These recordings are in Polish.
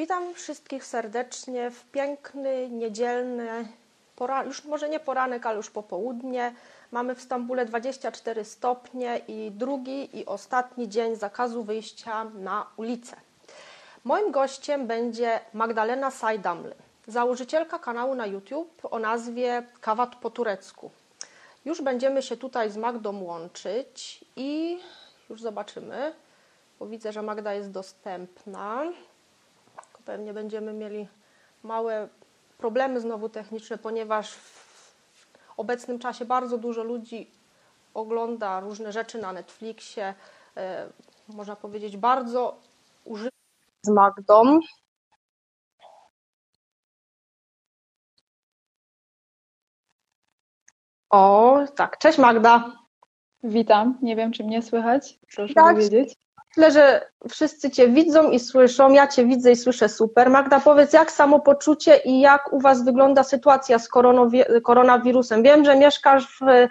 Witam wszystkich serdecznie w piękny, niedzielny, pora, już może nie poranek, ale już popołudnie. Mamy w Stambule 24 stopnie i drugi i ostatni dzień zakazu wyjścia na ulicę. Moim gościem będzie Magdalena Sajdamly, założycielka kanału na YouTube o nazwie Kawat po turecku. Już będziemy się tutaj z Magdą łączyć i już zobaczymy, bo widzę, że Magda jest dostępna. Pewnie będziemy mieli małe problemy znowu techniczne, ponieważ w obecnym czasie bardzo dużo ludzi ogląda różne rzeczy na Netflixie. E, można powiedzieć, bardzo używa z Magdą. O, tak. Cześć Magda. Witam. Nie wiem, czy mnie słychać. Proszę tak. powiedzieć. Myślę, że wszyscy Cię widzą i słyszą. Ja Cię widzę i słyszę super. Magda, powiedz, jak samopoczucie i jak u Was wygląda sytuacja z koronawirusem? Wiem, że mieszkasz w,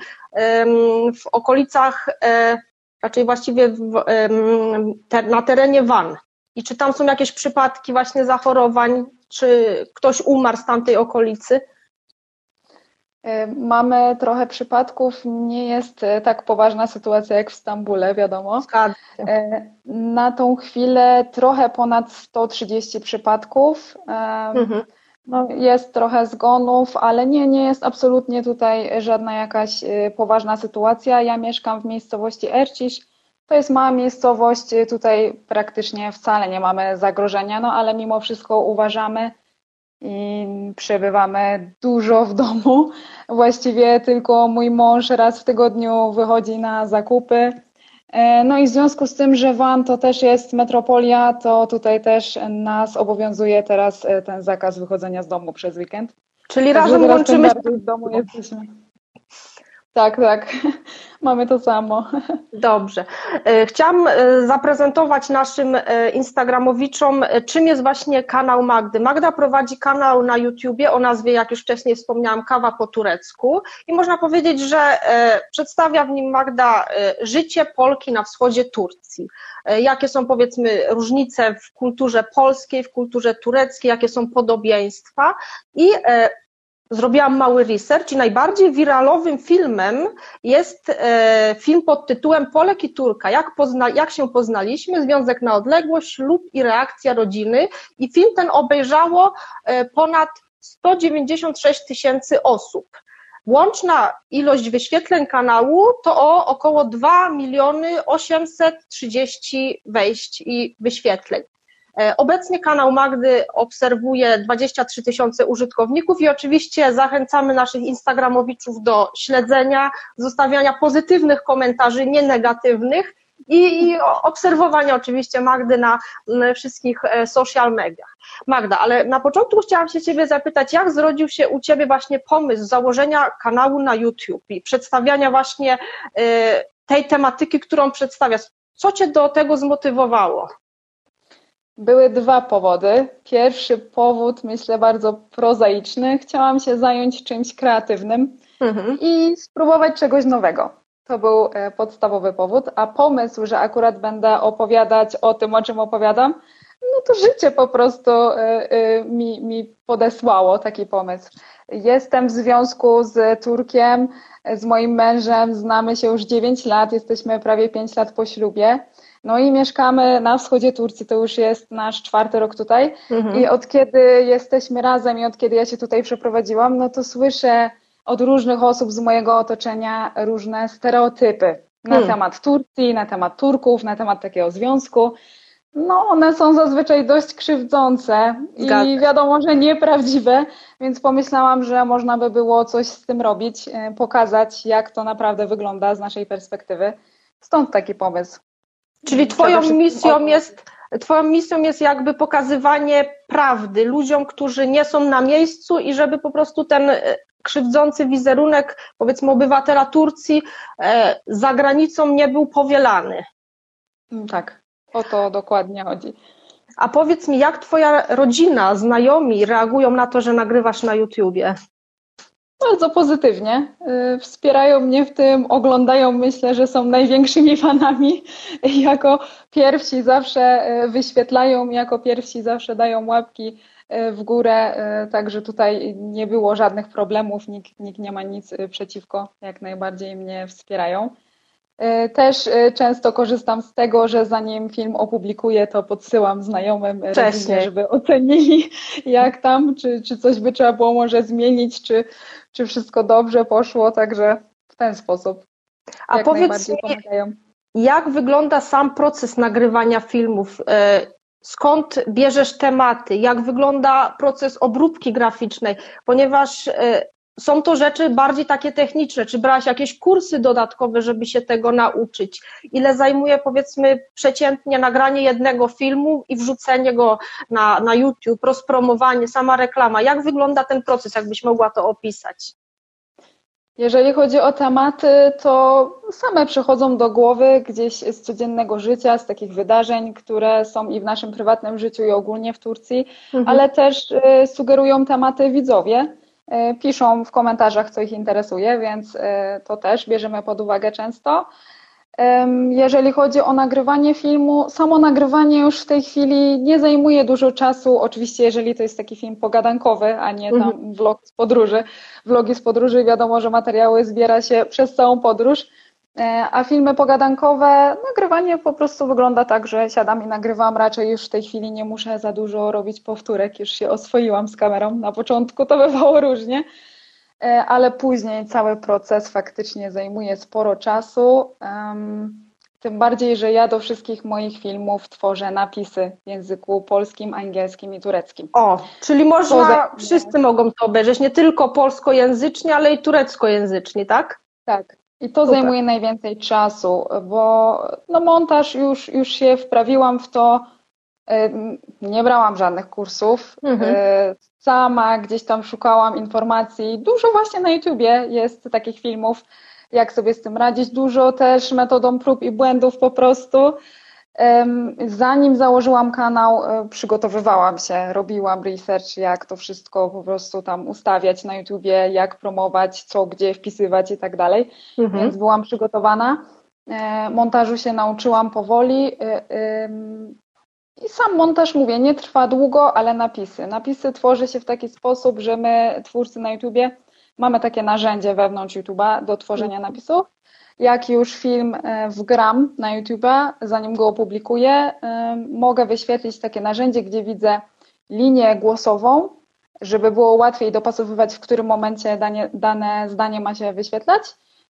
w okolicach, e, raczej właściwie w, na terenie Van. I czy tam są jakieś przypadki właśnie zachorowań? Czy ktoś umarł z tamtej okolicy? E, mamy trochę przypadków, nie jest e, tak poważna sytuacja jak w Stambule, wiadomo. E, na tą chwilę trochę ponad 130 przypadków. Mhm. No, jest trochę zgonów, ale nie, nie jest absolutnie tutaj żadna jakaś poważna sytuacja. Ja mieszkam w miejscowości Ercisz. To jest mała miejscowość, tutaj praktycznie wcale nie mamy zagrożenia, no ale mimo wszystko uważamy, i przebywamy dużo w domu. Właściwie tylko mój mąż raz w tygodniu wychodzi na zakupy. E, no i w związku z tym, że Van to też jest metropolia, to tutaj też nas obowiązuje teraz e, ten zakaz wychodzenia z domu przez weekend. Czyli razem łączymy się w domu jesteśmy. Tak, tak. Mamy to samo. Dobrze. E, chciałam e, zaprezentować naszym e, Instagramowiczom, czym jest właśnie kanał Magdy. Magda prowadzi kanał na YouTubie o nazwie, jak już wcześniej wspomniałam, Kawa po turecku i można powiedzieć, że przedstawia w nim Magda życie Polki na wschodzie Turcji. Jakie są powiedzmy różnice w kulturze polskiej, w kulturze tureckiej, jakie są podobieństwa i zrobiłam mały research i najbardziej wiralowym filmem jest e, film pod tytułem Polek i Turka. Jak, pozna, jak się poznaliśmy, związek na odległość lub i reakcja rodziny. I film ten obejrzało e, ponad 196 tysięcy osób. Łączna ilość wyświetleń kanału to o około 2 miliony 830 wejść i wyświetleń. E, obecnie kanał Magdy obserwuje 23 tysiące użytkowników i oczywiście zachęcamy naszych Instagramowiczów do śledzenia, zostawiania pozytywnych komentarzy, nie negatywnych i, obserwowania oczywiście Magdy na wszystkich e, social mediach. Magda, ale na początku chciałam się Ciebie zapytać, jak zrodził się u Ciebie właśnie pomysł założenia kanału na YouTube i przedstawiania właśnie e, tej tematyki, którą przedstawiasz? Co Cię do tego zmotywowało? Były dwa powody. Pierwszy powód, myślę, bardzo prozaiczny. Chciałam się zająć czymś kreatywnym mhm. i spróbować czegoś nowego. To był e, podstawowy powód, a pomysł, że akurat będę opowiadać o tym, o czym opowiadam, no to życie po prostu e, e, mi, mi podesłało taki pomysł. Jestem w związku z Turkiem, z moim mężem, znamy się już 9 lat, jesteśmy prawie 5 lat po ślubie. No i mieszkamy na wschodzie Turcji, to już jest nasz czwarty rok tutaj. Mhm. I od kiedy jesteśmy razem i od kiedy ja się tutaj przeprowadziłam, no to słyszę od różnych osób z mojego otoczenia różne stereotypy na hmm. temat Turcji, na temat Turków, na temat takiego związku. No, one są zazwyczaj dość krzywdzące i wiadomo, że nieprawdziwe, więc pomyślałam, że można by było coś z tym robić, e, pokazać, jak to naprawdę wygląda z naszej perspektywy. Stąd taki pomysł. Czyli twoją misją jest, twoją misją jest jakby pokazywanie prawdy ludziom, którzy nie są na miejscu i żeby po prostu ten e, krzywdzący wizerunek, powiedzmy, obywatela Turcji e, za granicą nie był powielany. Mm, tak, o to dokładnie chodzi. A powiedz mi, jak twoja rodzina, znajomi reagują na to, że nagrywasz na YouTubie? Bardzo pozytywnie. Y, wspierają mnie w tym, oglądają, myślę, że są największymi fanami. Jako pierwsi zawsze y, wyświetlają, jako pierwsi zawsze dają łapki y, w górę, także tutaj nie było żadnych problemów, nikt, nikt nie ma nic przeciwko, jak najbardziej mnie wspierają. E, też e, często korzystam z tego, że zanim film opublikuję, to podsyłam znajomym rodzinie, żeby ocenili, jak tam, czy, czy coś by trzeba było może zmienić, czy, czy wszystko dobrze poszło, także w ten sposób. A jak powiedz mi, jak wygląda sam proces nagrywania filmów? E, skąd bierzesz tematy? Jak wygląda proces obróbki graficznej? Ponieważ są to rzeczy bardziej takie techniczne. Czy brałaś jakieś kursy dodatkowe, żeby się tego nauczyć? Ile zajmuje, powiedzmy, przeciętnie nagranie jednego filmu i wrzucenie go na, na YouTube, rozpromowanie, sama reklama? Jak wygląda ten proces, jakbyś mogła to opisać? Jeżeli chodzi o tematy, to same przychodzą do głowy gdzieś z codziennego życia, z takich wydarzeń, które są i w naszym prywatnym życiu, i ogólnie w Turcji, mhm. ale też y, sugerują tematy widzowie. E, piszą w komentarzach, co ich interesuje, więc e, to też bierzemy pod uwagę często. Jeżeli chodzi o nagrywanie filmu, samo nagrywanie już w tej chwili nie zajmuje dużo czasu. Oczywiście, jeżeli to jest taki film pogadankowy, a nie tam mhm. vlog z podróży. Vlogi z podróży, wiadomo, że materiały zbiera się przez całą podróż. E, a filmy pogadankowe, nagrywanie po prostu wygląda tak, że siadam i nagrywam. Raczej już w tej chwili nie muszę za dużo robić powtórek, już się oswoiłam z kamerą. Na początku to bywało różnie, e, ale później cały proces faktycznie zajmuje sporo czasu. Tym bardziej, że ja do wszystkich moich filmów tworzę napisy w języku polskim, angielskim i tureckim. O, czyli można, wszyscy mogą to obejrzeć, nie tylko polskojęzycznie, ale i tureckojęzycznie, tak? Tak, i to Super. zajmuje najwięcej czasu, bo no montaż już, już się wprawiłam w to. Nie brałam żadnych kursów. Mhm. E, sama gdzieś tam szukałam informacji. Dużo właśnie na YouTubie jest takich filmów, jak sobie z tym radzić. Dużo też metodą prób i błędów po prostu. Zanim założyłam kanał, e, przygotowywałam się, robiłam research, jak to wszystko po prostu tam ustawiać na YouTubie, jak promować, co gdzie wpisywać i tak dalej. Mhm. Więc byłam przygotowana. E, montażu się nauczyłam powoli. E, I sam montaż, mówię, nie trwa długo, ale napisy. Napisy tworzy się w taki sposób, że my, twórcy na YouTubie, mamy takie narzędzie wewnątrz YouTube'a do tworzenia mhm. napisów jak już film e, wgram na YouTube, zanim go opublikuję, e, mogę wyświetlić takie narzędzie, gdzie widzę linię głosową, żeby było łatwiej dopasowywać, w którym momencie danie, dane zdanie ma się wyświetlać.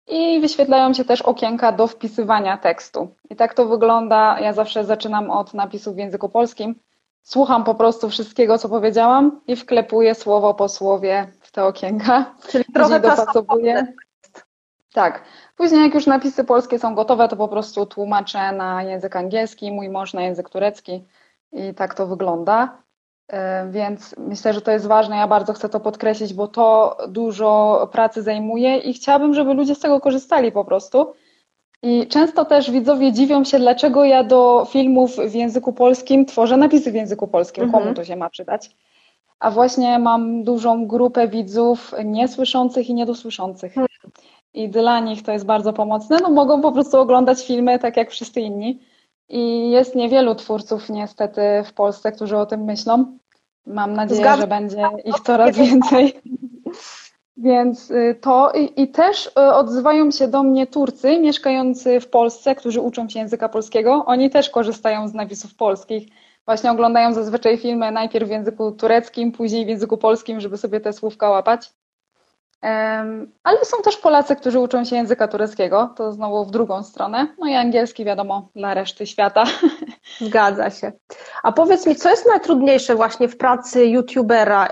I wyświetlają się też okienka do wpisywania tekstu. I tak to wygląda. Ja zawsze zaczynam od napisów w języku polskim. Słucham po prostu wszystkiego, co powiedziałam i wklepuję słowo po słowie w te okienka. Czyli trochę dopasowuję. Tak. Później jak już napisy polskie są gotowe, to po prostu tłumaczę na język angielski, mój mąż na język turecki i tak to wygląda. E, więc myślę, że to jest ważne. Ja bardzo chcę to podkreślić, bo to dużo pracy zajmuje i chciałabym, żeby ludzie z tego korzystali po prostu. I często też widzowie dziwią się, dlaczego ja do filmów w języku polskim tworzę napisy w języku polskim, mhm. komu to się ma przydać. A właśnie mam dużą grupę widzów niesłyszących i niedosłyszących. I dla nich to jest bardzo pomocne. No mogą po prostu oglądać filmy tak jak wszyscy inni. I jest niewielu twórców niestety w Polsce, którzy o tym myślą. Mam nadzieję, Zgadzam. że będzie ich coraz więcej. Więc y, to i, i, też y, odzywają się do mnie Turcy mieszkający w Polsce, którzy uczą się języka polskiego. Oni też korzystają z napisów polskich. Właśnie oglądają zazwyczaj filmy najpierw w języku tureckim, później w języku polskim, żeby sobie te słówka łapać. Ale są też Polacy, którzy uczą się języka tureckiego, to znowu w drugą stronę. No i angielski, wiadomo, dla reszty świata. Zgadza się. A powiedz mi, co jest najtrudniejsze właśnie w pracy youtubera? Y,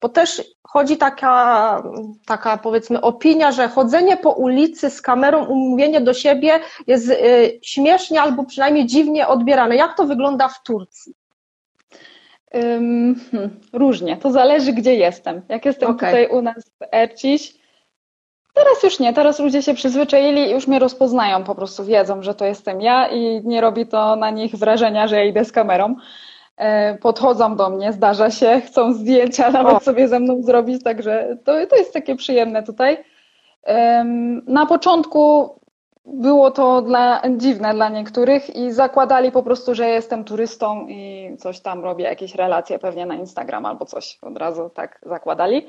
bo też chodzi taka, taka powiedzmy opinia, że chodzenie po ulicy z kamerą, umówienie do siebie jest y, śmiesznie albo przynajmniej dziwnie odbierane. Jak to wygląda w Turcji? Hmm, różnie, to zależy gdzie jestem. Jak jestem okay. tutaj u nas w Erciś, teraz już nie, teraz ludzie się przyzwyczaili i już mnie rozpoznają, po prostu wiedzą, że to jestem ja i nie robi to na nich wrażenia, że ja idę z kamerą. e, podchodzą do mnie, zdarza się, chcą zdjęcia nawet o. sobie ze mną zrobić, także to, to jest takie przyjemne tutaj. Na początku było to dla, dziwne dla niektórych i zakładali po prostu, że jestem turystą i coś tam robię, jakieś relacje pewnie na Instagram albo coś od razu tak zakładali.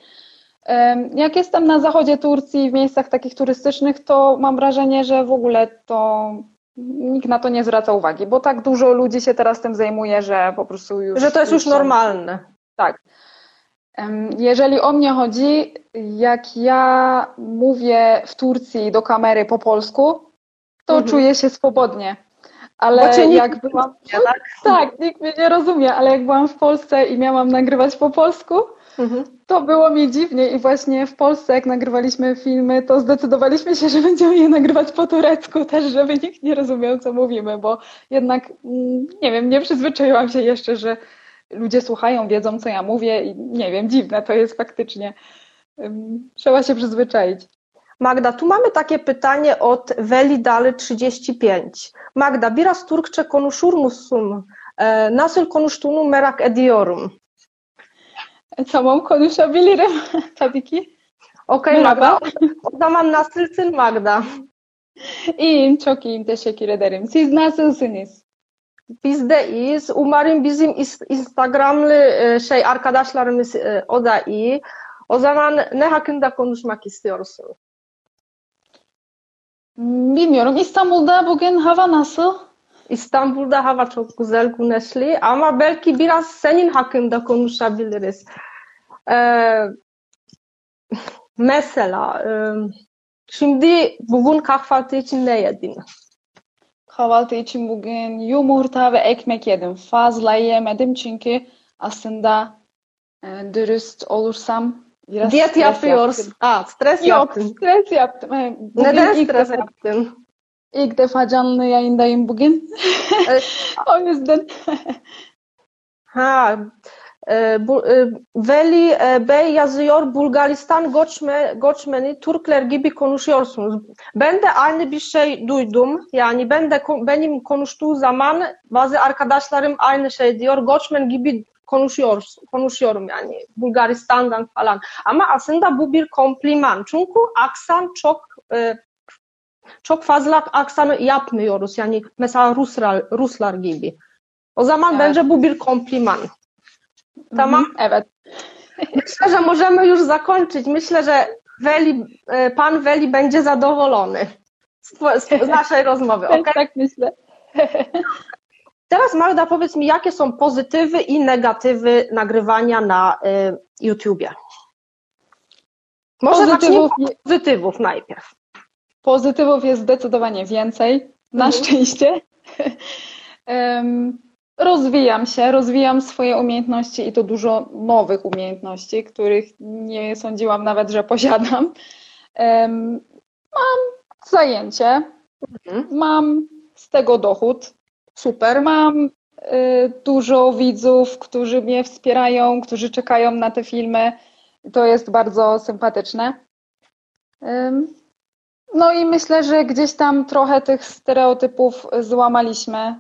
Jak jestem na zachodzie Turcji, w miejscach takich turystycznych, to mam wrażenie, że w ogóle to nikt na to nie zwraca uwagi, bo tak dużo ludzi się teraz tym zajmuje, że po prostu już. Że to jest już, już normalne. Tak. Jeżeli o mnie chodzi, jak ja mówię w Turcji do kamery po polsku, to mhm. czuję się swobodnie. Ale jak byłam. tak? tak, nikt mnie nie rozumie, ale jak byłam w Polsce i miałam nagrywać po polsku, mhm. to było mi dziwnie i właśnie w Polsce, jak nagrywaliśmy filmy, to zdecydowaliśmy się, że będziemy je nagrywać po turecku też, żeby nikt nie rozumiał, co mówimy, bo jednak, mm, nie wiem, nie przyzwyczaiłam się jeszcze, że ludzie słuchają, wiedzą, co ja mówię i nie wiem, dziwne to jest faktycznie. Trzeba się przyzwyczaić. Magda, tu mamy takie pytanie od Weli Daly 35. Magda, biraz Turkçe konuşur musun? E, nasıl konuştuğunu merak ediyorum. E, tamam konuşabilirim tabii ki. Okey Magda. O zaman nasılsın Magda? İyiyim, çok iyiyim. Teşekkür ederim. Siz nasılsınız? Biz de iyiyiz. Umarım bizim Instagramlı şey arkadaşlarımız e, o da iyi. O zaman ne hakkında konuşmak istiyorsun? Bilmiyorum. İstanbul'da bugün hava nasıl? İstanbul'da hava çok güzel, güneşli ama belki biraz senin hakkında konuşabiliriz. Ee, mesela e, şimdi bugün kahvaltı için ne yedin? Kahvaltı için bugün yumurta ve ekmek yedim. Fazla yemedim çünkü aslında e, dürüst olursam Biraz Diyet yapıyoruz. Yaptım. Aa, stres Yok, yaptın. stres yaptım. bugün Neden ilk stres defa, yaptın? İlk defa canlı yayındayım bugün. o yüzden. ha, e, bu, e, Veli e, Bey yazıyor Bulgaristan göçme, göçmeni Türkler gibi konuşuyorsunuz. Ben de aynı bir şey duydum. Yani ben de benim konuştuğu zaman bazı arkadaşlarım aynı şey diyor. Göçmen gibi konuşuyoruz, konuşuyorum yani Bulgaristan'dan falan. Ama aslında bu bir kompliman. Çünkü aksan çok e, çok fazla aksanı yapmıyoruz. Yani mesela Ruslar, Ruslar gibi. O zaman evet. bence bu bir kompliman. Tamam? Evet. Myślę, że możemy już zakończyć. Myślę, że Weli, e, pan Weli będzie zadowolony z, z naszej rozmowy. Okay? Tak myślę. Teraz Magda, powiedz mi, jakie są pozytywy i negatywy nagrywania na y, YouTubie? Może pozytywów, pozytywów najpierw. Pozytywów jest zdecydowanie więcej, na mhm. szczęście. um, rozwijam się, rozwijam swoje umiejętności i to dużo nowych umiejętności, których nie sądziłam nawet, że posiadam. Um, mam zajęcie, mhm. mam z tego dochód, Super. Mam y, dużo widzów, którzy mnie wspierają, którzy czekają na te filmy. To jest bardzo sympatyczne. No i myślę, że gdzieś tam trochę tych stereotypów złamaliśmy.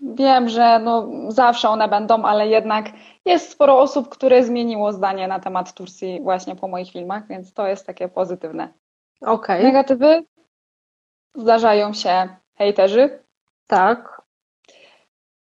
Wiem, że no zawsze one będą, ale jednak jest sporo osób, które zmieniło zdanie na temat Turcji właśnie po moich filmach, więc to jest takie pozytywne. Okay. Negatywy zdarzają się hejterzy. Tak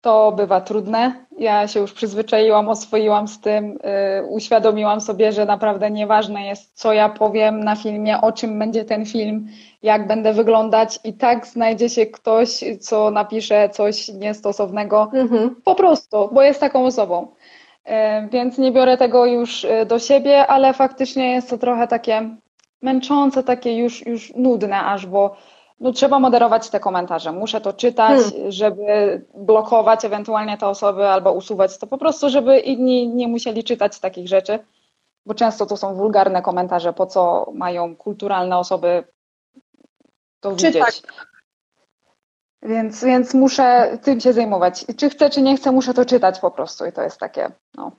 to bywa trudne. Ja się już przyzwyczaiłam, oswoiłam z tym, yy, uświadomiłam sobie, że naprawdę nieważne jest, co ja powiem na filmie, o czym będzie ten film, jak będę wyglądać, i tak znajdzie się ktoś, co napisze coś niestosownego, mhm. po prostu, bo jest taką osobą. Yy, więc nie biorę tego już y, do siebie, ale faktycznie jest to trochę takie męczące, takie już, już nudne aż, bo no, trzeba moderować te komentarze. Muszę to czytać, hmm. żeby blokować ewentualnie te osoby albo usuwać to po prostu, żeby inni nie musieli czytać takich rzeczy, bo często to są wulgarne komentarze, po co mają kulturalne osoby to czytać. widzieć. Więc, więc muszę tym się zajmować. Czy chcę, czy nie chcę, muszę to czytać po prostu i to jest takie, no.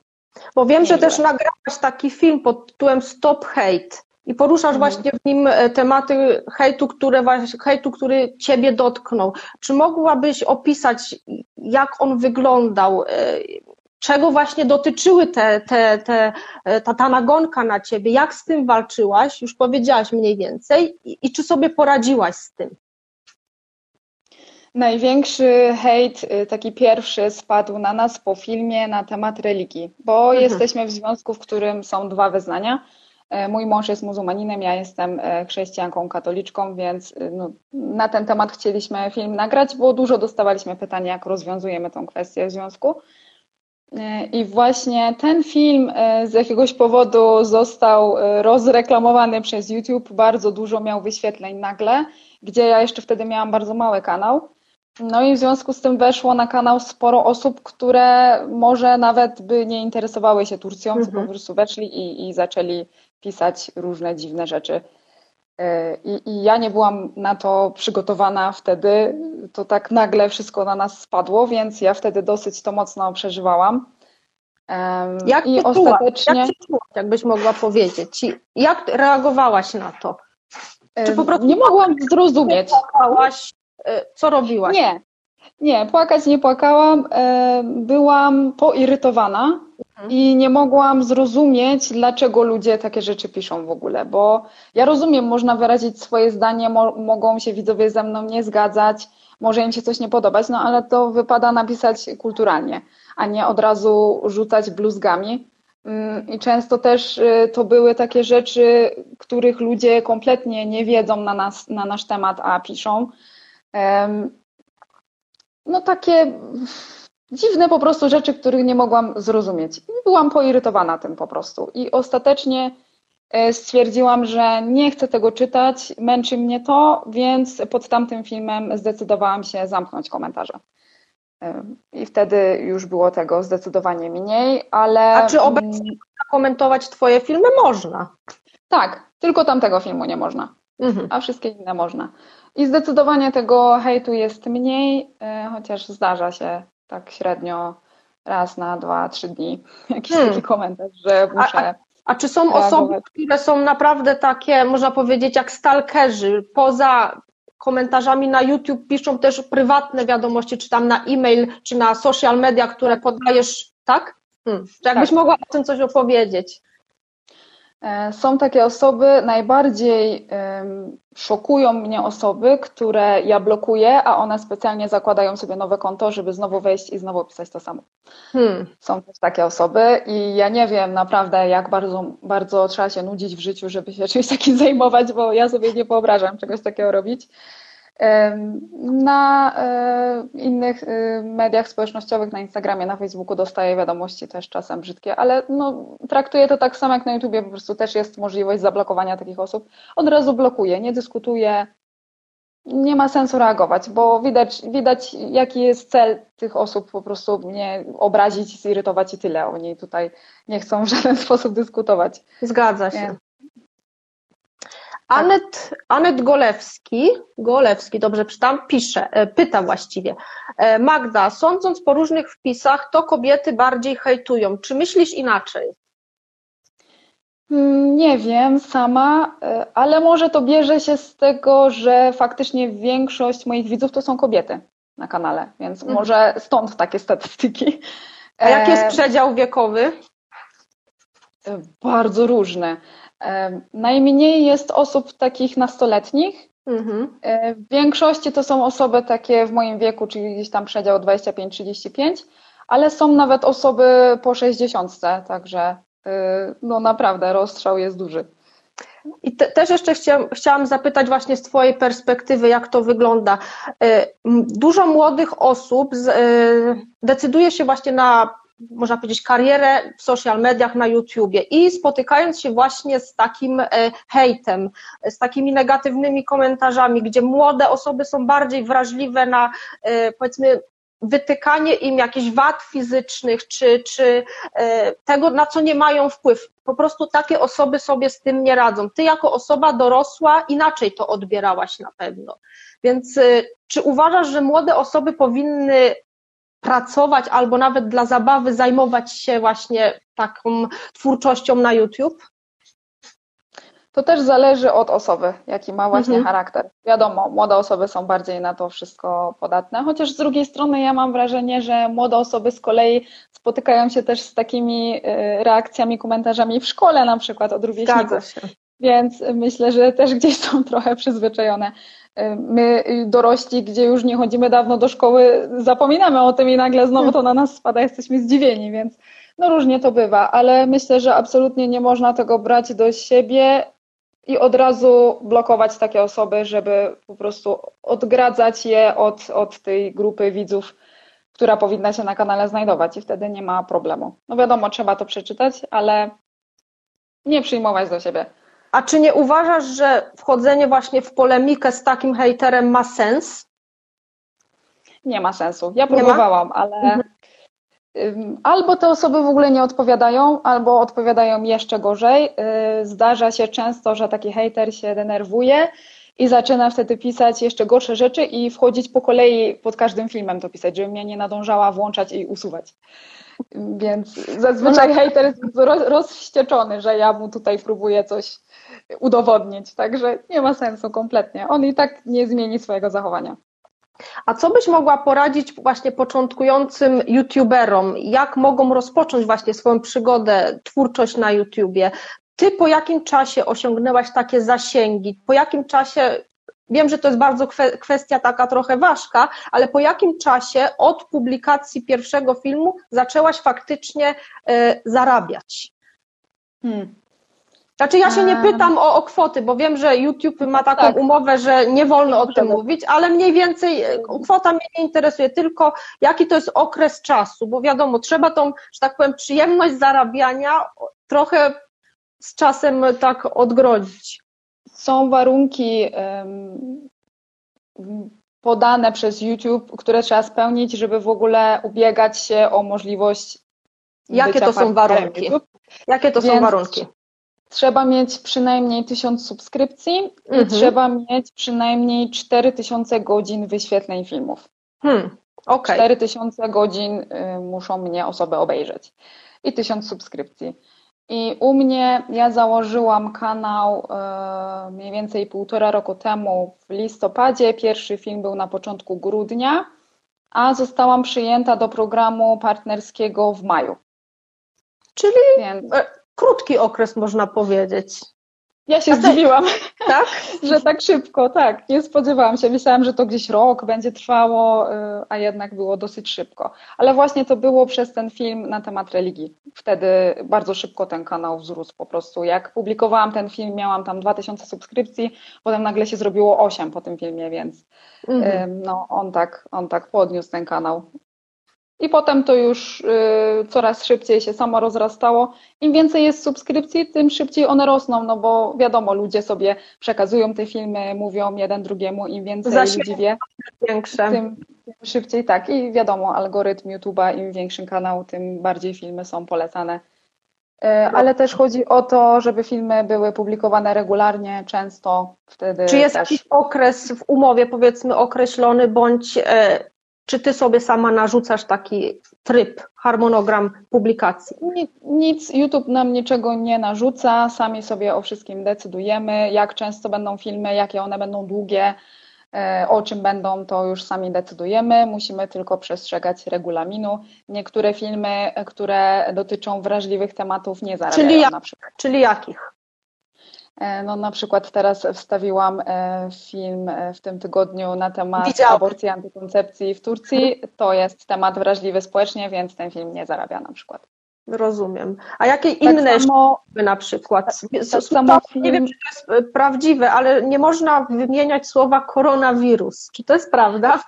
Bo wiem, że też nagrałaś taki film pod tytułem Stop Hate. I poruszasz mhm. właśnie w nim e, tematy hejtu, które, hejtu, który ciebie dotknął. Czy mogłabyś opisać, jak on wyglądał? E, czego właśnie dotyczyły te, te, te, e, ta, ta nagonka na ciebie? Jak z tym walczyłaś? Już powiedziałaś mniej więcej. I, i czy sobie poradziłaś z tym? Największy hejt, taki pierwszy, spadł na nas po filmie na temat religii, bo mhm. jesteśmy w związku, w którym są dwa wyznania. E, mój mąż jest muzułmaninem, ja jestem e, chrześcijanką katoliczką, więc y, no, na ten temat chcieliśmy film nagrać, bo dużo dostawaliśmy pytań, jak rozwiązujemy tą kwestię w związku. E, I właśnie ten film z jakiegoś powodu został rozreklamowany przez YouTube, bardzo dużo miał wyświetleń nagle, gdzie ja jeszcze wtedy miałam bardzo mały kanał. No i w związku z tym weszło na kanał sporo osób, które może nawet by nie interesowały się Turcją, mhm. tylko po prostu weszli i, i zaczęli pisać różne dziwne rzeczy. E, I, I, ja nie byłam na to przygotowana wtedy. To tak nagle wszystko na nas spadło, więc ja wtedy dosyć to mocno przeżywałam. Jak I ostatecznie. Jak czułaś, jakbyś mogła powiedzieć? Jak reagowałaś na to? Czy po prostu nie mogłam zrozumieć. E, co robiłaś? Nie, nie, płakać nie płakałam. E, byłam poirytowana. I nie mogłam zrozumieć, dlaczego ludzie takie rzeczy piszą w ogóle, bo ja rozumiem, można wyrazić swoje zdanie, mo mogą się widzowie ze mną nie zgadzać, może im się coś nie podobać, no ale to wypada napisać kulturalnie, a nie od razu rzucać bluzgami. Mm, I często też y, to były takie rzeczy, których ludzie kompletnie nie wiedzą na, nas, na nasz temat, a piszą no takie dziwne po prostu rzeczy, których nie mogłam zrozumieć. Byłam poirytowana tym po prostu. I ostatecznie e, stwierdziłam, że nie chcę tego czytać, męczy mnie to, więc pod tamtym filmem zdecydowałam się zamknąć komentarze. I wtedy już było tego zdecydowanie mniej, ale. A czy obecnie komentować Twoje filmy można? Tak, tylko tamtego filmu nie można. Mhm. A wszystkie inne można. I zdecydowanie tego hejtu jest mniej, e, chociaż zdarza się tak średnio raz na dwa, trzy dni jakiś hmm. taki komentarz, że muszę. A, a, a czy są reagować. osoby, które są naprawdę takie, można powiedzieć, jak stalkerzy, poza komentarzami na YouTube piszą też prywatne wiadomości, czy tam na e-mail, czy na social media, które podajesz, tak? Hmm. Jakbyś tak. mogła o tym coś opowiedzieć. E, są takie osoby, najbardziej szokują mnie osoby, które ja blokuję, a one specjalnie zakładają sobie nowe konto, żeby znowu wejść i znowu pisać to samo. Hmm. Są też takie osoby i ja nie wiem naprawdę, jak bardzo, bardzo trzeba się nudzić w życiu, żeby się czymś takim zajmować, bo ja sobie nie wyobrażam czegoś takiego robić. Na e, innych y, mediach społecznościowych, na Instagramie, na Facebooku dostaję wiadomości też czasem brzydkie, ale no, traktuję to tak samo jak na YouTubie, po prostu też jest możliwość zablokowania takich osób. Od razu blokuję, nie dyskutuję, nie ma sensu reagować, bo widać, widać jaki jest cel tych osób, po prostu mnie obrazić, zirytować i tyle. Oni tutaj nie chcą w żaden sposób dyskutować. Zgadza się. Nie. Anet, Anet Golewski, Golewski, dobrze czytam, pisze, e, pyta właściwie. E, Magda, sądząc po różnych wpisach, to kobiety bardziej hejtują. Czy myślisz inaczej? Mm, nie wiem sama, e, ale może to bierze się z tego, że faktycznie większość moich widzów to są kobiety na kanale, więc mhm. może stąd takie statystyki. A jaki jest przedział wiekowy? Bardzo różne. Najmniej jest osób takich nastoletnich. Mhm. W większości to są osoby takie w moim wieku, czyli gdzieś tam przedział 25-35, ale są nawet osoby po 60, także y, no naprawdę rozstrzał jest duży. I te, też jeszcze chciałam, chciałam zapytać właśnie z Twojej perspektywy, jak to wygląda. E, dużo młodych osób z, e, decyduje się właśnie na można powiedzieć, karierę w social mediach, na YouTubie i spotykając się właśnie z takim e, hejtem, z takimi negatywnymi komentarzami, gdzie młode osoby są bardziej wrażliwe na, e, powiedzmy, wytykanie im jakichś wad fizycznych, czy, czy e, tego, na co nie mają wpływ. Po prostu takie osoby sobie z tym nie radzą. Ty jako osoba dorosła inaczej to odbierałaś na pewno. Więc czy uważasz, że młode osoby powinny pracować albo nawet dla zabawy zajmować się właśnie taką twórczością na YouTube? To też zależy od osoby, jaki ma właśnie mhm. charakter. Wiadomo, młode osoby są bardziej na to wszystko podatne, chociaż z drugiej strony ja mam wrażenie, że młode osoby z kolei spotykają się też z takimi y, reakcjami, komentarzami w szkole na przykład od rówieśników. Więc myślę, że też gdzieś są trochę przyzwyczajone. My y, dorośli, gdzie już nie chodzimy dawno do szkoły, zapominamy o tym i nagle znowu to na nas spada, jesteśmy zdziwieni, więc no różnie to bywa, ale myślę, że absolutnie nie można tego brać do siebie i od razu blokować takie osoby, żeby po prostu odgradzać je od, od tej grupy widzów, która powinna się na kanale znajdować i wtedy nie ma problemu. No wiadomo, trzeba to przeczytać, ale nie przyjmować do siebie. A czy nie uważasz, że wchodzenie właśnie w polemikę z takim hejterem ma sens? Nie ma sensu. Ja próbowałam, ale mhm. Albo te osoby w ogóle nie odpowiadają, albo odpowiadają jeszcze gorzej. Y, zdarza się często, że taki hater się denerwuje i zaczyna wtedy pisać jeszcze gorsze rzeczy i wchodzić po kolei pod każdym filmem to pisać, żebym ja nie nadążała włączać i usuwać. Więc zazwyczaj no. hater jest rozwścieczony, że ja mu tutaj próbuję coś udowodnić, także nie ma sensu kompletnie. On i tak nie zmieni swojego zachowania. A co byś mogła poradzić właśnie początkującym YouTuberom? Jak mogą rozpocząć właśnie swoją przygodę, twórczość na YouTubie? Ty po jakim czasie osiągnęłaś takie zasięgi? Po jakim czasie Wiem, że to jest bardzo kwestia taka trochę ważka, ale po jakim czasie od publikacji pierwszego filmu zaczęłaś faktycznie y, zarabiać? Hmm. Znaczy ja się nie pytam o, o kwoty, bo wiem, że YouTube ma taką tak. umowę, że nie wolno o tym mówić, ale mniej więcej e, kwota mnie nie interesuje, tylko jaki to jest okres czasu, bo wiadomo, trzeba tą, że tak powiem, przyjemność zarabiania trochę z czasem tak odgrodzić. Są warunki um, podane przez YouTube, które trzeba spełnić, żeby w ogóle ubiegać się o możliwość Jakie to są warunki? Jakie to Więc są warunki? Trzeba mieć przynajmniej 1000 subskrypcji mhm. i trzeba mieć przynajmniej 4000 godzin wyświetleń filmów. Hmm. Okay. 4000 godzin y, muszą mnie osoby obejrzeć i 1000 subskrypcji. I u mnie ja założyłam kanał y, mniej więcej półtora roku temu w listopadzie. Pierwszy film był na początku grudnia, a zostałam przyjęta do programu partnerskiego w maju. Czyli Więc... Krótki okres, można powiedzieć. Ja się zdziwiłam, tak? że tak szybko, tak. Nie spodziewałam się. Myślałam, że to gdzieś rok będzie trwało, y, a jednak było dosyć szybko. Ale właśnie to było przez ten film na temat religii. Wtedy bardzo szybko ten kanał wzrósł po prostu. Jak publikowałam ten film, miałam tam 2000 subskrypcji, potem nagle się zrobiło 8 po tym filmie, więc mhm. no, on, tak, on tak podniósł ten kanał. I potem to już y, coraz szybciej się samo rozrastało. Im więcej jest subskrypcji, tym szybciej one rosną, no bo wiadomo, ludzie sobie przekazują te filmy, mówią jeden drugiemu, im więcej Zasięg ludzi wie, większe. Tym, tym szybciej tak. I wiadomo, algorytm YouTube'a, im większy kanał, tym bardziej filmy są polecane. Y, ale też chodzi o to, żeby filmy były publikowane regularnie, często. Wtedy Czy jest też... jakiś okres w umowie, powiedzmy, określony, bądź e, czy ty sobie sama narzucasz taki tryb, harmonogram publikacji? Nic, YouTube nam niczego nie narzuca, sami sobie o wszystkim decydujemy, jak często będą filmy, jakie one będą długie, e, o czym będą, to już sami decydujemy. Musimy tylko przestrzegać regulaminu. Niektóre filmy, które dotyczą wrażliwych tematów, nie zarabiają czyli jak, na przykład. Czyli jakich? E, no na przykład teraz wstawiłam e, film e, w tym tygodniu na temat Widziałam. aborcji antykoncepcji w Turcji. To jest temat wrażliwy społecznie, więc ten film nie zarabia na przykład. Rozumiem. A jakie tak inne samo, na przykład? Tak, tak samo film... Nie wiem, czy to jest prawdziwe, ale nie można wymieniać słowa koronawirus. Czy to jest prawda?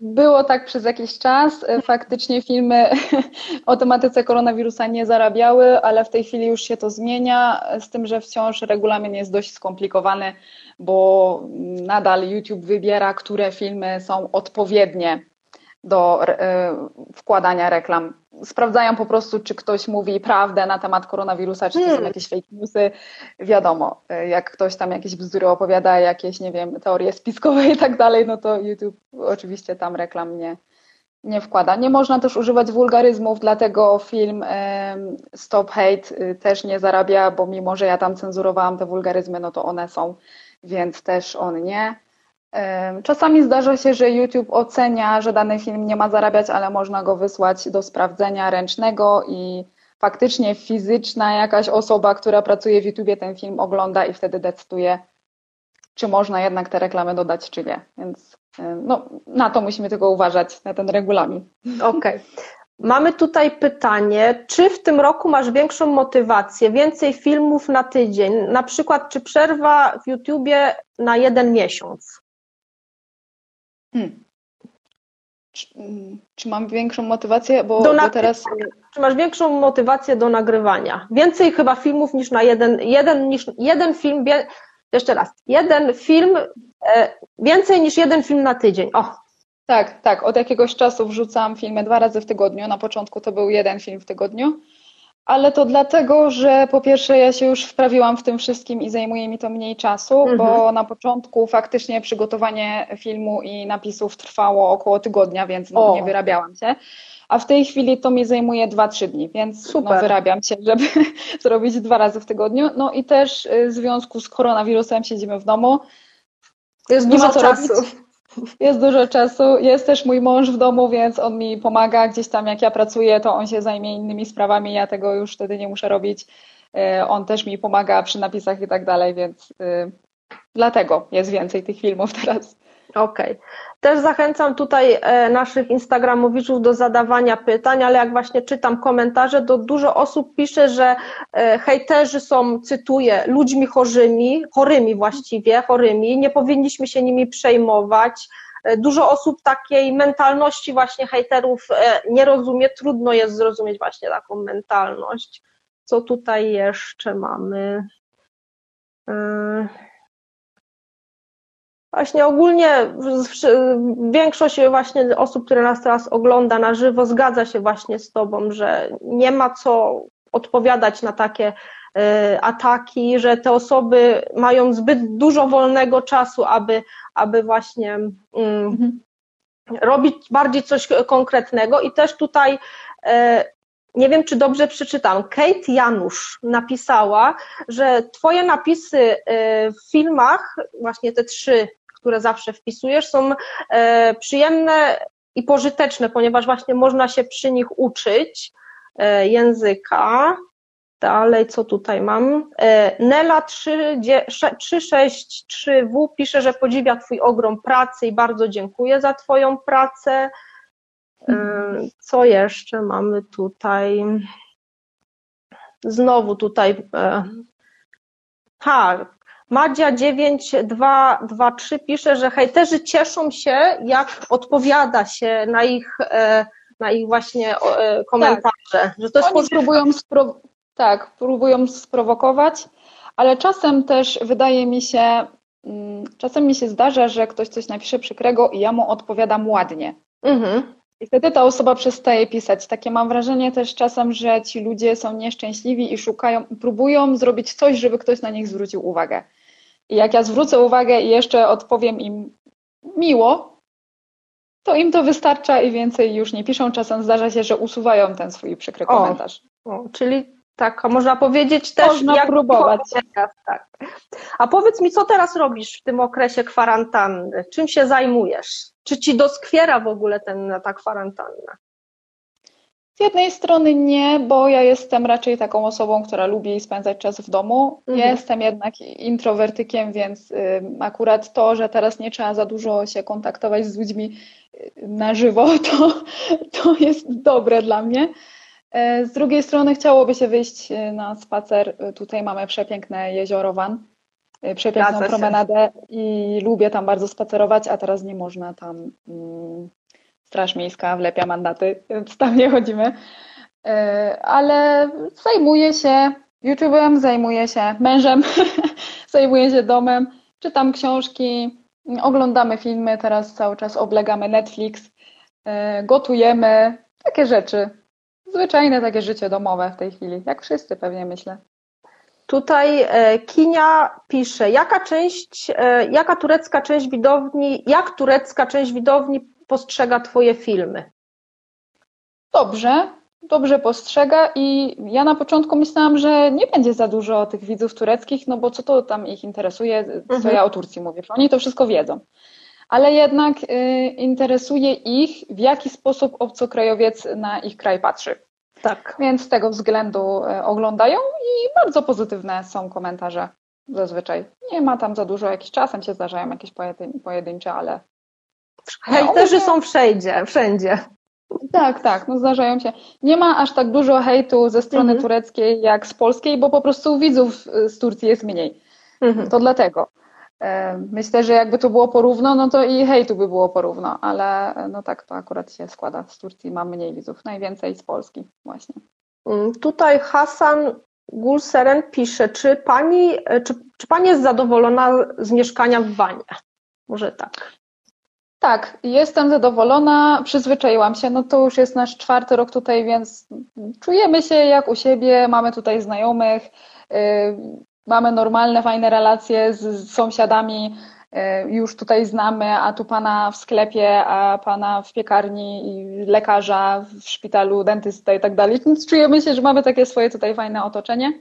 Było tak przez jakiś czas. E, faktycznie filmy o tematyce koronawirusa nie zarabiały, ale w tej chwili już się to zmienia, z tym, że wciąż regulamin jest dość skomplikowany, bo nadal YouTube wybiera, które filmy są odpowiednie do e, wkładania reklam. Sprawdzają po prostu, czy ktoś mówi prawdę na temat koronawirusa, czy to są hmm. jakieś fake newsy. Wiadomo, e, jak ktoś tam jakieś bzdury opowiada, jakieś, nie wiem, teorie spiskowe i tak dalej, no to YouTube oczywiście tam reklam nie, nie wkłada. Nie można też używać wulgaryzmów, dlatego film Stop Hate też nie zarabia, bo mimo, że ja tam cenzurowałam te wulgaryzmy, no to one są, więc też on nie. Czasami zdarza się, że YouTube ocenia, że dany film nie ma zarabiać, ale można go wysłać do sprawdzenia ręcznego i faktycznie fizyczna jakaś osoba, która pracuje w YouTubie, ten film ogląda i wtedy decyduje, czy można jednak te reklamy dodać, czy nie. Więc no, na to musimy tylko uważać, na ten regulamin. Okej. Okay. Mamy tutaj pytanie, czy w tym roku masz większą motywację, więcej filmów na tydzień, na przykład czy przerwa w YouTubie na jeden miesiąc? Hmm. Czy, mm, czy, mam większą motywację? Bo, do bo teraz. Czy masz większą motywację do nagrywania? Więcej chyba filmów niż na jeden, jeden, niż, jeden film, jeszcze raz, jeden film, e, więcej niż jeden film na tydzień. O. Tak, tak. Od jakiegoś czasu wrzucam filmy dwa razy w tygodniu. Na początku to był jeden film w tygodniu, ale to dlatego, że po pierwsze ja się już wprawiłam w tym wszystkim i zajmuje mi to mniej czasu, mhm. bo na początku faktycznie przygotowanie filmu i napisów trwało około tygodnia, więc no, nie wyrabiałam się a w tej chwili to mi zajmuje 2-3 dni, więc no, wyrabiam się, żeby zrobić dwa razy w tygodniu. No i też y, w związku z koronawirusem siedzimy w domu. Jest dużo czasu. Robić. Jest dużo czasu. Jest też mój mąż w domu, więc on mi pomaga. Gdzieś tam jak ja pracuję, to on się zajmie innymi sprawami. Ja tego już wtedy nie muszę robić. Y, on też mi pomaga przy napisach i tak dalej, więc y, dlatego jest więcej tych filmów teraz. Okej. Okay. Też zachęcam tutaj e, naszych Instagramowiczów do zadawania pytań, ale jak właśnie czytam komentarze, to dużo osób pisze, że e, hejterzy są, cytuję, ludźmi chorymi, chorymi właściwie, chorymi, nie powinniśmy się nimi przejmować. E, dużo osób takiej mentalności właśnie hejterów nie rozumie, trudno jest zrozumieć właśnie taką mentalność. Co tutaj jeszcze mamy? Właśnie ogólnie większość właśnie osób, które nas teraz ogląda na żywo, zgadza się właśnie z Tobą, że nie ma co odpowiadać na takie e, ataki, że te osoby mają zbyt dużo wolnego czasu, aby, aby właśnie mm, mhm. robić bardziej coś konkretnego. I też tutaj e, nie wiem, czy dobrze przeczytam. Kate Janusz napisała, że Twoje napisy e, w filmach, właśnie te trzy które zawsze wpisujesz, są e, przyjemne i pożyteczne, ponieważ właśnie można się przy nich uczyć e, języka. Dalej, co tutaj mam? E, Nela 363W pisze, że podziwia Twój ogrom pracy i bardzo dziękuję za Twoją pracę. Co jeszcze mamy tutaj? Znowu tutaj. Ha, Madzia 9223 pisze, że hejterzy cieszą się, jak odpowiada się na ich, e, na ich właśnie e, komentarze. Tak. Że to jest Oni próbują, spro- tak, próbują sprowokować, ale czasem też wydaje mi się, mm, czasem mi się zdarza, że ktoś coś napisze przykrego i ja mu odpowiadam ładnie. Mhm. I wtedy ta osoba przestaje pisać. Takie mam wrażenie też czasem, że ci ludzie są nieszczęśliwi i szukają, próbują zrobić coś, żeby ktoś na nich zwrócił uwagę. I jak ja zwrócę uwagę i jeszcze odpowiem im miło, to im to wystarcza i więcej już nie piszą. Czasem zdarza się, że usuwają ten swój przykry komentarz. O, o, czyli tak, można powiedzieć też. Można jak próbować. tak. A powiedz mi, co teraz robisz w tym okresie kwarantanny? Czym się zajmujesz? Czy ci doskwiera w ogóle ten, ta kwarantanna? Z jednej strony nie, bo ja jestem raczej taką osobą, która lubi spędzać czas w domu. Mhm. Jestem jednak introwertykiem, więc y, akurat to, że teraz nie trzeba za dużo się kontaktować z ludźmi y, na żywo, to, to jest dobre dla mnie. Y, z drugiej strony chciałoby się wyjść na spacer. Tutaj mamy przepiękne jezioro Van, przepiękną promenadę i lubię tam bardzo spacerować, a teraz nie można tam mm, Straż Miejska wlepia mandaty, więc tam nie chodzimy. E, ale zajmuję się YouTube'em, zajmuję się mężem, zajmuję się domem, czytam książki, oglądamy filmy, teraz cały czas oblegamy Netflix, e, gotujemy, takie rzeczy. Zwyczajne takie życie domowe w tej chwili, jak wszyscy pewnie myślę. Tutaj e, Kinia pisze, jaka część, jaka turecka część widowni, jak turecka część widowni postrzega Twoje filmy? dobrze, dobrze postrzega i ja na początku myślałam, że nie będzie za dużo tych widzów tureckich, no bo co to tam ich interesuje, co mhm. ja o Turcji mówię, oni to wszystko wiedzą. Ale jednak y, interesuje ich, w jaki sposób obcokrajowiec na ich kraj patrzy. Tak. Więc z tego względu y, oglądają i bardzo pozytywne są komentarze zazwyczaj. Nie ma tam za dużo, jakiś czasem się zdarzają jakieś pojedyncze, ale... Hejterzy są wszędzie, wszędzie. Tak, tak, no zdarzają się. Nie ma aż tak dużo hejtu ze strony mhm. tureckiej jak z polskiej, bo po prostu widzów z Turcji jest mniej. Mhm. To dlatego. E, myślę, że jakby to było porówno, no to i hejtu by było porówno, ale no tak to akurat się składa. Z Turcji ma mniej widzów, najwięcej z Polski właśnie. Mm, tutaj Hasan Gulseren pisze, czy pani, e, czy, czy pani jest zadowolona z mieszkania w Wanie? Może tak. Tak, jestem zadowolona, przyzwyczaiłam się. No to już jest nasz czwarty rok tutaj, więc czujemy się jak u siebie, mamy tutaj znajomych, yy, mamy normalne, fajne relacje z, z sąsiadami, yy, już tutaj znamy, a tu pana w sklepie, a pana w piekarni, lekarza w szpitalu, dentysta i tak dalej. Więc czujemy się, że mamy takie swoje tutaj fajne otoczenie.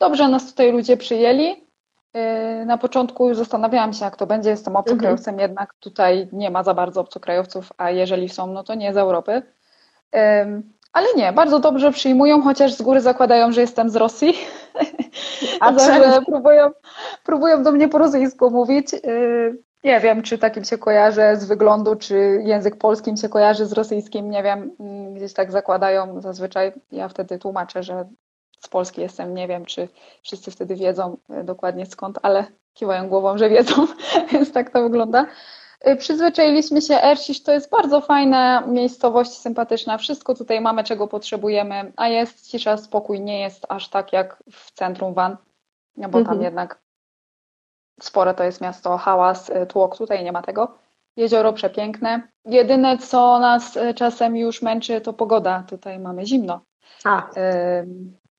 Dobrze nas tutaj ludzie przyjęli. Yy, na początku zastanawiałam się, jak to będzie. Jestem obcokrajowcem, mhm. jednak tutaj nie ma za bardzo obcokrajowców, a jeżeli są, no to nie z Europy. Ale nie, bardzo dobrze przyjmują, chociaż z góry zakładają, że jestem z Rosji. A że próbują, próbują do mnie po rosyjsku mówić. Yy, nie wiem, czy takim się kojarzę z wyglądu, czy język polskim się kojarzy z rosyjskim. Nie wiem, mm, gdzieś tak zakładają zazwyczaj. Ja wtedy tłumaczę, że z Polski jestem, nie wiem, czy wszyscy wtedy wiedzą e, dokładnie skąd, ale kiwają głową, że wiedzą, więc tak to wygląda. E, przyzwyczailiśmy się, Ercisz to jest bardzo fajna miejscowość, sympatyczna, wszystko tutaj mamy, czego potrzebujemy, a jest cisza, spokój, nie jest aż tak jak w centrum Van, no bo mhm. tam jednak spore to jest miasto, hałas, e, tłok, tutaj nie ma tego. Jezioro przepiękne. Jedyne, co nas czasem już męczy, to pogoda. Tutaj mamy zimno. A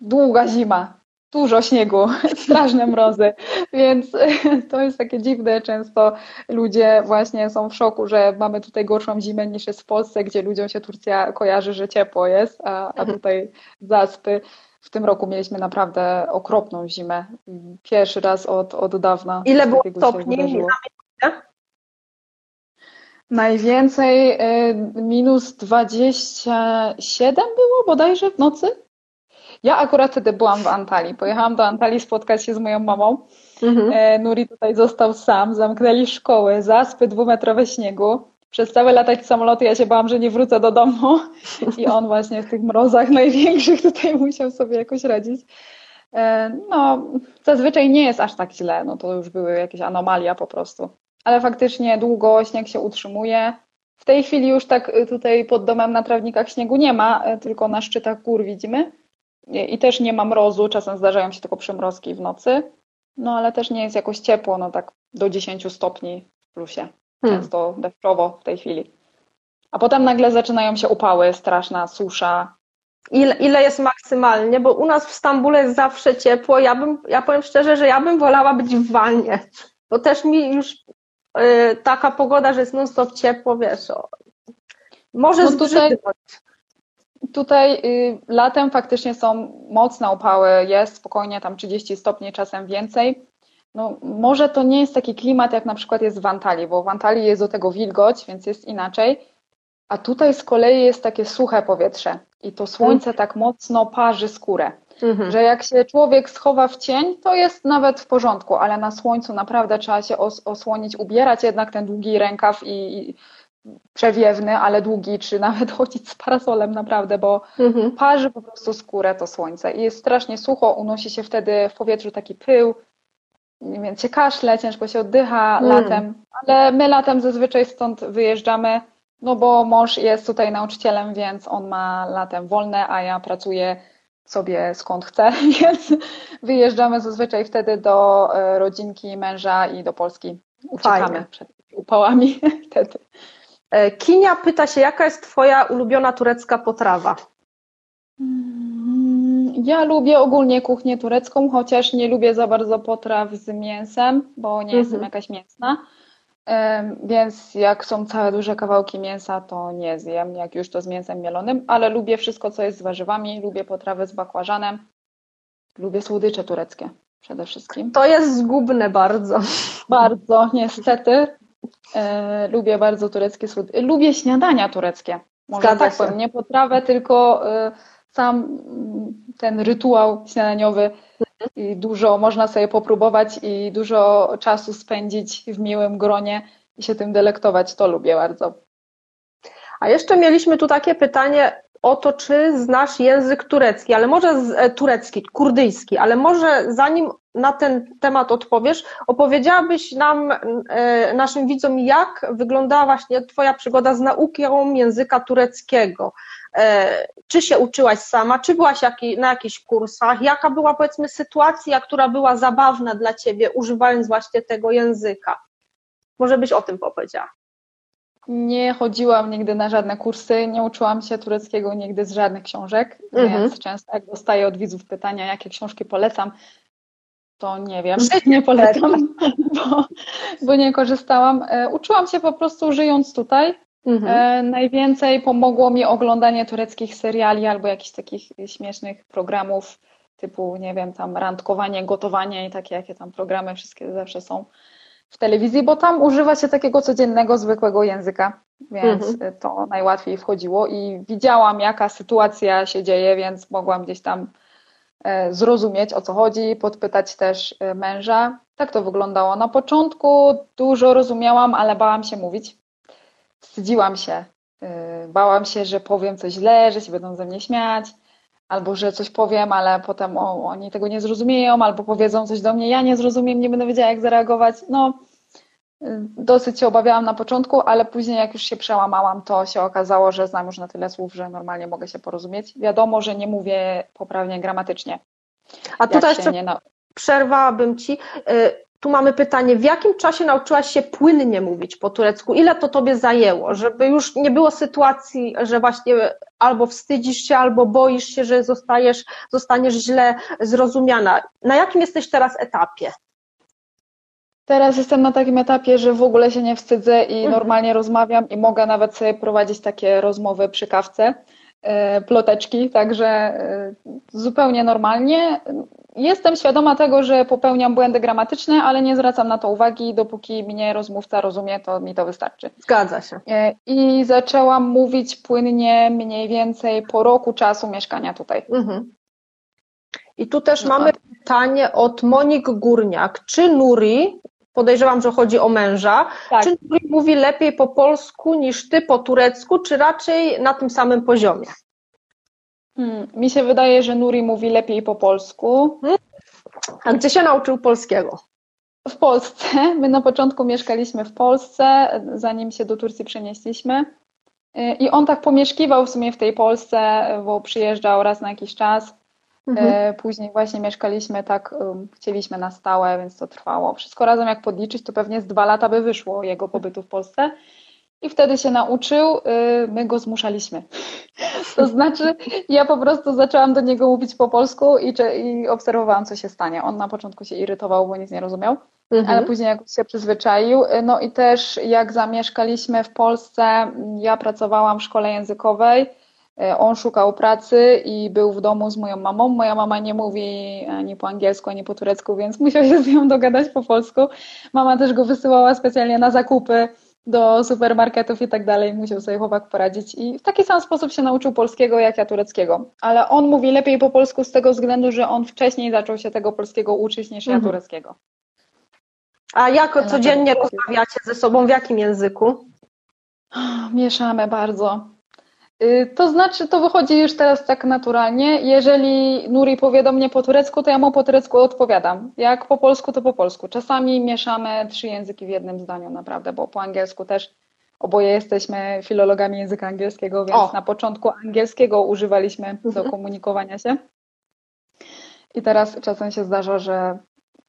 długa zima, dużo śniegu, straszne mrozy, więc to jest takie dziwne. Często ludzie właśnie są w szoku, że mamy tutaj gorszą zimę niż jest w Polsce, gdzie ludziom się Turcja kojarzy, że ciepło jest, a, a mhm. tutaj zaspy. W tym roku mieliśmy naprawdę okropną zimę. Pierwszy raz od, od dawna. Ile było stopni? Najwięcej y, minus 27 było bodajże w nocy. Ja akurat wtedy byłam w Antalii. Pojechałam do Antalii spotkać się z moją mamą. Mhm. E, Nuri tutaj został sam, zamknęli szkoły, zaspy dwumetrowe śniegu. Przez całe latać samoloty ja się bałam, że nie wrócę do domu i on właśnie w tych mrozach największych tutaj musiał sobie jakoś radzić. E, no, zazwyczaj nie jest aż tak źle, no to już były jakieś anomalia po prostu. Ale faktycznie długo śnieg się utrzymuje. W tej chwili już tak tutaj pod domem na trawnikach śniegu nie ma, e, tylko na szczytach gór widzimy. I też nie ma mrozu, czasem zdarzają się tylko przymrozki w nocy, no ale też nie jest jakoś ciepło, no tak do 10 stopni w plusie, hmm. często deszczowo w tej chwili. A potem nagle zaczynają się upały, straszna susza. Ile, ile jest maksymalnie? Bo u nas w Stambule jest zawsze ciepło. Ja, bym, ja powiem szczerze, że ja bym wolała być w wannie. Bo też mi już yy, taka pogoda, że jest non-stop ciepło, wiesz, o, może no tutaj, Tutaj y, latem faktycznie są mocne upały, jest spokojnie tam 30 stopni, czasem więcej. No, może to nie jest taki klimat, jak na przykład jest w Antalii, bo w Antalii jest do tego wilgoć, więc jest inaczej. A tutaj z kolei jest takie suche powietrze i to słońce mhm. tak mocno parzy skórę, mhm. że jak się człowiek schowa w cień, to jest nawet w porządku, ale na słońcu naprawdę trzeba się os osłonić, ubierać jednak ten długi rękaw i, i przewiewny, ale długi, czy nawet chodzić z parasolem naprawdę, bo mhm. parzy po prostu skórę to słońce i jest strasznie sucho, unosi się wtedy w powietrzu taki pył, więc się kaszle, ciężko się oddycha mm. latem, ale my latem zazwyczaj stąd wyjeżdżamy, no bo mąż jest tutaj nauczycielem, więc on ma latem wolne, a ja pracuję sobie skąd chcę, więc wyjeżdżamy zazwyczaj wtedy do e, rodzinki męża i do Polski. Uciekamy Fajnie. przed upałami wtedy. E, Kinia pyta się, jaka jest Twoja ulubiona turecka potrawa? Mm, ja lubię ogólnie kuchnię turecką, chociaż nie lubię za bardzo potraw z mięsem, bo nie mhm. jestem jakaś mięsna. Więc jak są całe duże kawałki mięsa, to nie zjem, jak już to z mięsem mielonym, ale lubię wszystko, co jest z warzywami, lubię potrawy z bakłażanem, lubię słodycze tureckie przede wszystkim. To jest zgubne bardzo. Bardzo, niestety. E, lubię bardzo tureckie słodycze. Lubię śniadania tureckie. Może Zgadza tak powiem, nie potrawę, tylko e, sam ten rytuał śniadaniowy i dużo można sobie popróbować i dużo czasu spędzić w miłym gronie i się tym delektować. To lubię bardzo. A jeszcze mieliśmy tu takie pytanie o to, czy znasz język turecki, ale może e, turecki, kurdyjski, ale może zanim na ten temat odpowiesz, opowiedziałabyś nam, e, naszym widzom, jak wyglądała właśnie Twoja przygoda z nauką języka tureckiego. E, czy się uczyłaś sama, czy byłaś na jakichś kursach, jaka była powiedzmy sytuacja, która była zabawna dla Ciebie, używając właśnie tego języka? Może byś o tym powiedziała. Nie chodziłam nigdy na żadne kursy, nie uczyłam się tureckiego nigdy z żadnych książek, mhm. więc często jak dostaję od widzów pytania, jakie książki polecam, to nie wiem, nie polecam, bo, bo nie korzystałam. E, uczyłam się po prostu żyjąc tutaj. Mhm. E, najwięcej pomogło mi oglądanie tureckich seriali albo jakichś takich śmiesznych programów typu, nie wiem, tam randkowanie, gotowanie i takie, jakie tam programy wszystkie zawsze są w telewizji, bo tam używa się takiego codziennego, zwykłego języka, więc mhm. to najłatwiej wchodziło i widziałam, jaka sytuacja się dzieje, więc mogłam gdzieś tam zrozumieć, o co chodzi, podpytać też e, męża. Tak to wyglądało. Na początku dużo rozumiałam, ale bałam się mówić. Wstydziłam się. E, bałam się, że powiem coś źle, że się będą ze mnie śmiać albo że coś powiem, ale potem o, oni tego nie zrozumieją, albo powiedzą coś do mnie, ja nie zrozumiem, nie będę wiedziała, jak zareagować. No, dosyć się obawiałam na początku, ale później, jak już się przełamałam, to się okazało, że znam już na tyle słów, że normalnie mogę się porozumieć. Wiadomo, że nie mówię poprawnie gramatycznie. A tutaj jeszcze nie... przerwałabym ci. Y, tu mamy pytanie, w jakim czasie nauczyłaś się płynnie mówić po turecku? Ile to tobie zajęło, żeby już nie było sytuacji, że właśnie albo wstydzisz się, albo boisz się, że zostajesz, zostaniesz źle zrozumiana? Na jakim jesteś teraz etapie? Teraz jestem na takim etapie, że w ogóle się nie wstydzę i mhm. normalnie rozmawiam i mogę nawet sobie prowadzić takie rozmowy przy kawce, e, ploteczki, także e, zupełnie normalnie. Jestem świadoma tego, że popełniam błędy gramatyczne, ale nie zwracam na to uwagi, dopóki mnie rozmówca rozumie, to mi to wystarczy. Zgadza się. E, I zaczęłam mówić płynnie mniej więcej po roku czasu mieszkania tutaj. Mhm. I tu też mamy pytanie od Monik Górniak. Czy Nuri, podejrzewam, że chodzi o męża, tak. czy Nuri mówi lepiej po polsku niż ty po turecku, czy raczej na tym samym poziomie? Hmm, mi się wydaje, że Nuri mówi lepiej po polsku. Hmm? A gdzie się nauczył polskiego? W Polsce. My na początku mieszkaliśmy w Polsce, zanim się do Turcji przenieśliśmy. I on tak pomieszkiwał w sumie w tej Polsce, bo przyjeżdżał raz na jakiś czas. Mhm. E, później właśnie mieszkaliśmy tak, chcieliśmy na stałe, więc to trwało. Wszystko razem jak podliczyć, to pewnie z dwa lata by wyszło jego pobytu w Polsce. I wtedy się nauczył, y, my go zmuszaliśmy. To znaczy, ja po prostu zaczęłam do niego mówić po polsku i, i obserwowałam, co się stanie. On na początku się irytował, bo nic nie rozumiał, mhm. ale później jakoś się przyzwyczaił. Y, no i też jak zamieszkaliśmy w Polsce, ja pracowałam w szkole językowej, on szukał pracy i był w domu z moją mamą. Moja mama nie mówi ani po angielsku, ani po turecku, więc musiał się z nią dogadać po polsku. Mama też go wysyłała specjalnie na zakupy do supermarketów i tak dalej, musiał sobie chłopak poradzić i w taki sam sposób się nauczył polskiego jak ja tureckiego. Ale on mówi lepiej po polsku z tego względu, że on wcześniej zaczął się tego polskiego uczyć niż ja mhm. tureckiego. A jak codziennie rozmawiacie ze sobą? W jakim języku? Mieszamy bardzo. Y, to znaczy, to wychodzi już teraz tak naturalnie. Jeżeli Nuri powie do mnie po turecku, to ja mu po turecku odpowiadam. Jak po polsku, to po polsku. Czasami mieszamy trzy języki w jednym zdaniu, naprawdę, bo po angielsku też oboje jesteśmy filologami języka angielskiego, więc o. na początku angielskiego używaliśmy do mhm. komunikowania się. I teraz czasem się zdarza, że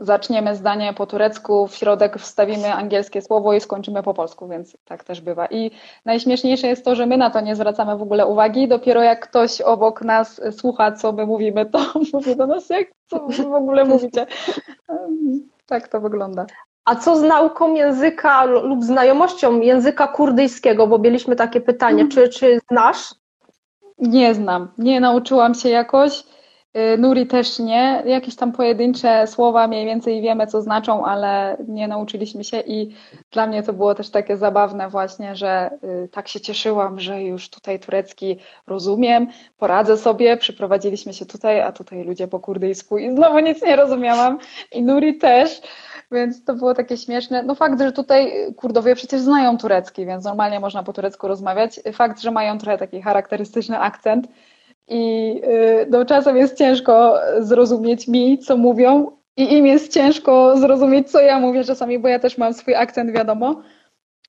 zaczniemy zdanie po turecku, w środek wstawimy angielskie słowo i skończymy po polsku, więc tak też bywa. I najśmieszniejsze jest to, że my na to nie zwracamy w ogóle uwagi, dopiero jak ktoś obok nas słucha, co my mówimy, to mówi do nas, jak co wy w ogóle mówicie. Tak to wygląda. A co z nauką języka lub znajomością języka kurdyjskiego? Bo mieliśmy takie pytanie, mhm. czy, czy znasz? Nie znam, nie nauczyłam się jakoś. Y, Nuri też nie. Jakieś tam pojedyncze słowa mniej więcej wiemy, co znaczą, ale nie nauczyliśmy się i dla mnie to było też takie zabawne właśnie, że y, tak się cieszyłam, że już tutaj turecki rozumiem, poradzę sobie, przyprowadziliśmy się tutaj, a tutaj ludzie po kurdyjsku i znowu nic nie rozumiałam i Nuri też. Więc to było takie śmieszne. No fakt, że tutaj Kurdowie przecież znają turecki, więc normalnie można po turecku rozmawiać. Fakt, że mają trochę taki charakterystyczny akcent, i y, no, czasem jest ciężko zrozumieć mi, co mówią, i im jest ciężko zrozumieć, co ja mówię czasami, bo ja też mam swój akcent, wiadomo.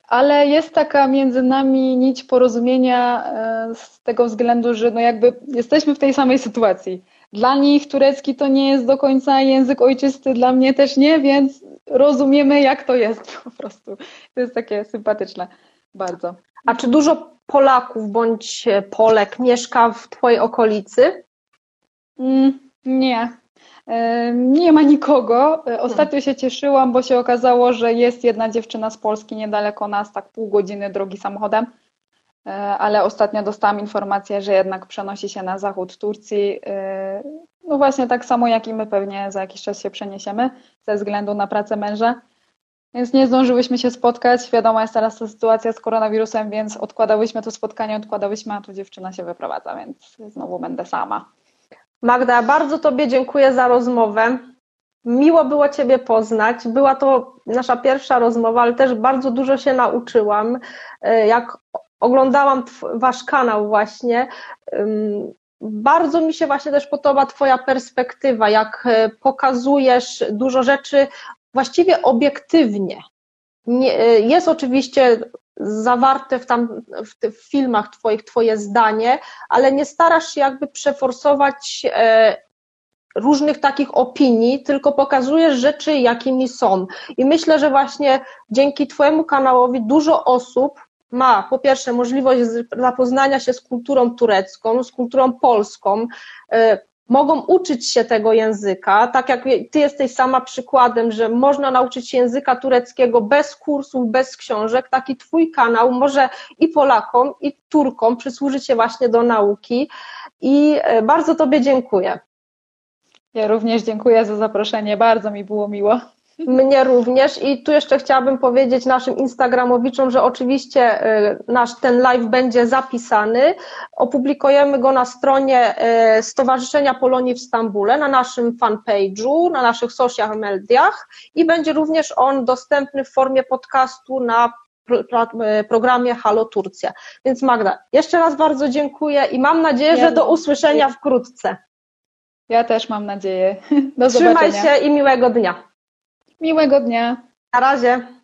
Ale jest taka między nami nić porozumienia y, z tego względu, że no jakby jesteśmy w tej samej sytuacji. Dla nich turecki to nie jest do końca język ojczysty, dla mnie też nie, więc rozumiemy, jak to jest po prostu. To jest takie sympatyczne bardzo. A czy dużo Polaków bądź Polek mieszka w Twojej okolicy? Mm, nie. Nie ma nikogo. Ostatnio się cieszyłam, bo się okazało, że jest jedna dziewczyna z Polski niedaleko nas, tak pół godziny drogi samochodem. E, ale ostatnio dostałam informację, że jednak przenosi się na zachód Turcji. E, no właśnie tak samo jak i my pewnie za jakiś czas się przeniesiemy ze względu na pracę męża. Więc nie zdążyłyśmy się spotkać. Wiadomo jest teraz ta sytuacja z koronawirusem, więc odkładałyśmy to spotkanie, odkładałyśmy, a tu dziewczyna się wyprowadza, więc znowu będę sama. Magda, bardzo Tobie dziękuję za rozmowę. Miło było Ciebie poznać. Była to nasza pierwsza rozmowa, ale też bardzo dużo się nauczyłam. E, jak oglądałam Wasz kanał właśnie, bardzo mi się właśnie też podoba Twoja perspektywa, jak e, pokazujesz dużo rzeczy właściwie obiektywnie. Nie, jest oczywiście zawarte w, tam, w, w filmach twoich twoje zdanie, ale nie starasz się jakby przeforsować e, różnych takich opinii, tylko pokazujesz rzeczy, jakimi są. I myślę, że właśnie dzięki Twojemu kanałowi dużo osób ma po pierwsze możliwość zapoznania się z kulturą turecką, z kulturą polską, e, mogą uczyć się tego języka, tak jak ty jesteś sama przykładem, że można nauczyć się języka tureckiego bez kursów, bez książek, taki twój kanał może i Polakom, i Turkom przysłużyć się właśnie do nauki i e, bardzo tobie dziękuję. Ja również dziękuję za zaproszenie, bardzo mi było miło. Mnie również i tu jeszcze chciałabym powiedzieć naszym Instagramowiczom, że oczywiście y, nasz ten live będzie zapisany. Opublikujemy go na stronie y, Stowarzyszenia Polonii w Stambule, na naszym fanpage'u, na naszych social mediach i będzie również on dostępny w formie podcastu na y, programie Halo Turcja. Więc Magda, jeszcze raz bardzo dziękuję i mam nadzieję, że do usłyszenia wkrótce. Ja też mam nadzieję. Do Trzymaj zobaczenia. się i miłego dnia. Miłego dnia. Na razie.